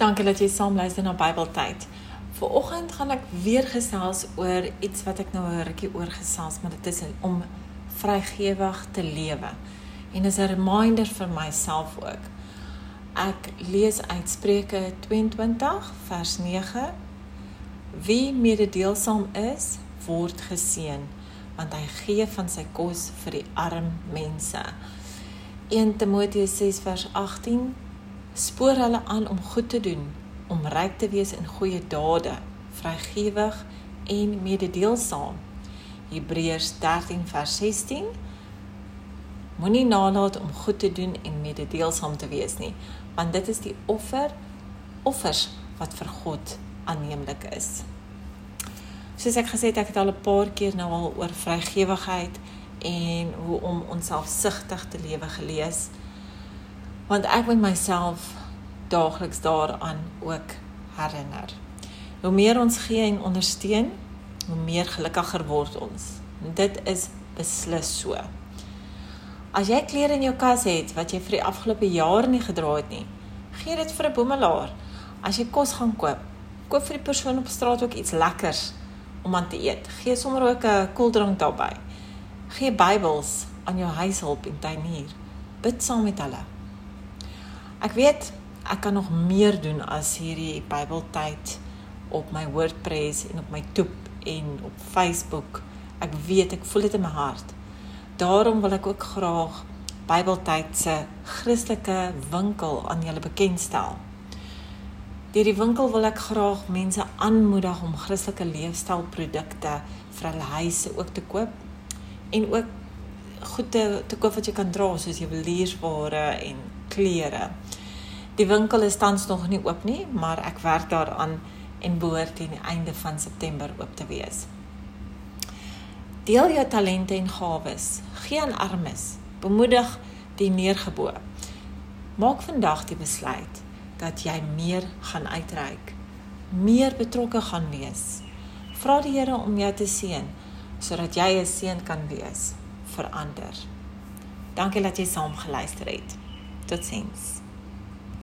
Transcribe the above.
Dankie dat jy saam luister na Bybeltyd. Vanoggend gaan ek weer gesels oor iets wat ek nou 'n rukkie oor gesels, maar dit is om vrygewig te lewe. En dis 'n reminder vir myself ook. Ek lees uit Spreuke 22 vers 9. Wie mededeelsaam is, word geseën, want hy gee van sy kos vir die arm mense. 1 Timoteus 6 vers 18 spoor hulle aan om goed te doen, om ryk te wees in goeie dade, vrygewig en mededeelsaam. Hebreërs 13 vers 16 Moenie nalat om goed te doen en mededeelsaam te wees nie, want dit is die offer offers wat vir God aanneemlik is. Soos ek gesê het, ek het al 'n paar keer nou al oor vrygewigheid en hoe om onsself sigtig te lewe gelees want ek moet myself daagliks daaraan ook herinner. Hoe meer ons gee en ondersteun, hoe meer gelukkiger word ons. En dit is beslis so. As jy klere in jou kas het wat jy vir die afgelope jaar nie gedra het nie, gee dit vir 'n boemelaar. As jy kos gaan koop, koop vir die persoon op straat ook iets lekkers om aan te eet. Gee sommer ook 'n koeldrank daarbey. Gee Bybels aan jou huishulp en tuinier. Bid saam met hulle. Ek weet ek kan nog meer doen as hierdie Bybeltyd op my WordPress en op my Toep en op Facebook. Ek weet ek voel dit in my hart. Daarom wil ek ook graag Bybeltyd se Christelike winkel aan julle bekendstel. Deur die winkel wil ek graag mense aanmoedig om Christelike leefstylprodukte vir hulle huise ook te koop en ook goed te te koop wat jy kan dra soos juweliersware en klere. Die winkel is tans nog nie oop nie, maar ek werk daaraan en behoort teen die einde van September oop te wees. Deel jou talente en gawes. Gee aan armes. Bemoedig die neergebore. Maak vandag die besluit dat jy meer gaan uitreik, meer betrokke gaan wees. Vra die Here om jou te seën sodat jy 'n seën kan wees vir ander. Dankie dat jy saam geluister het. docentes.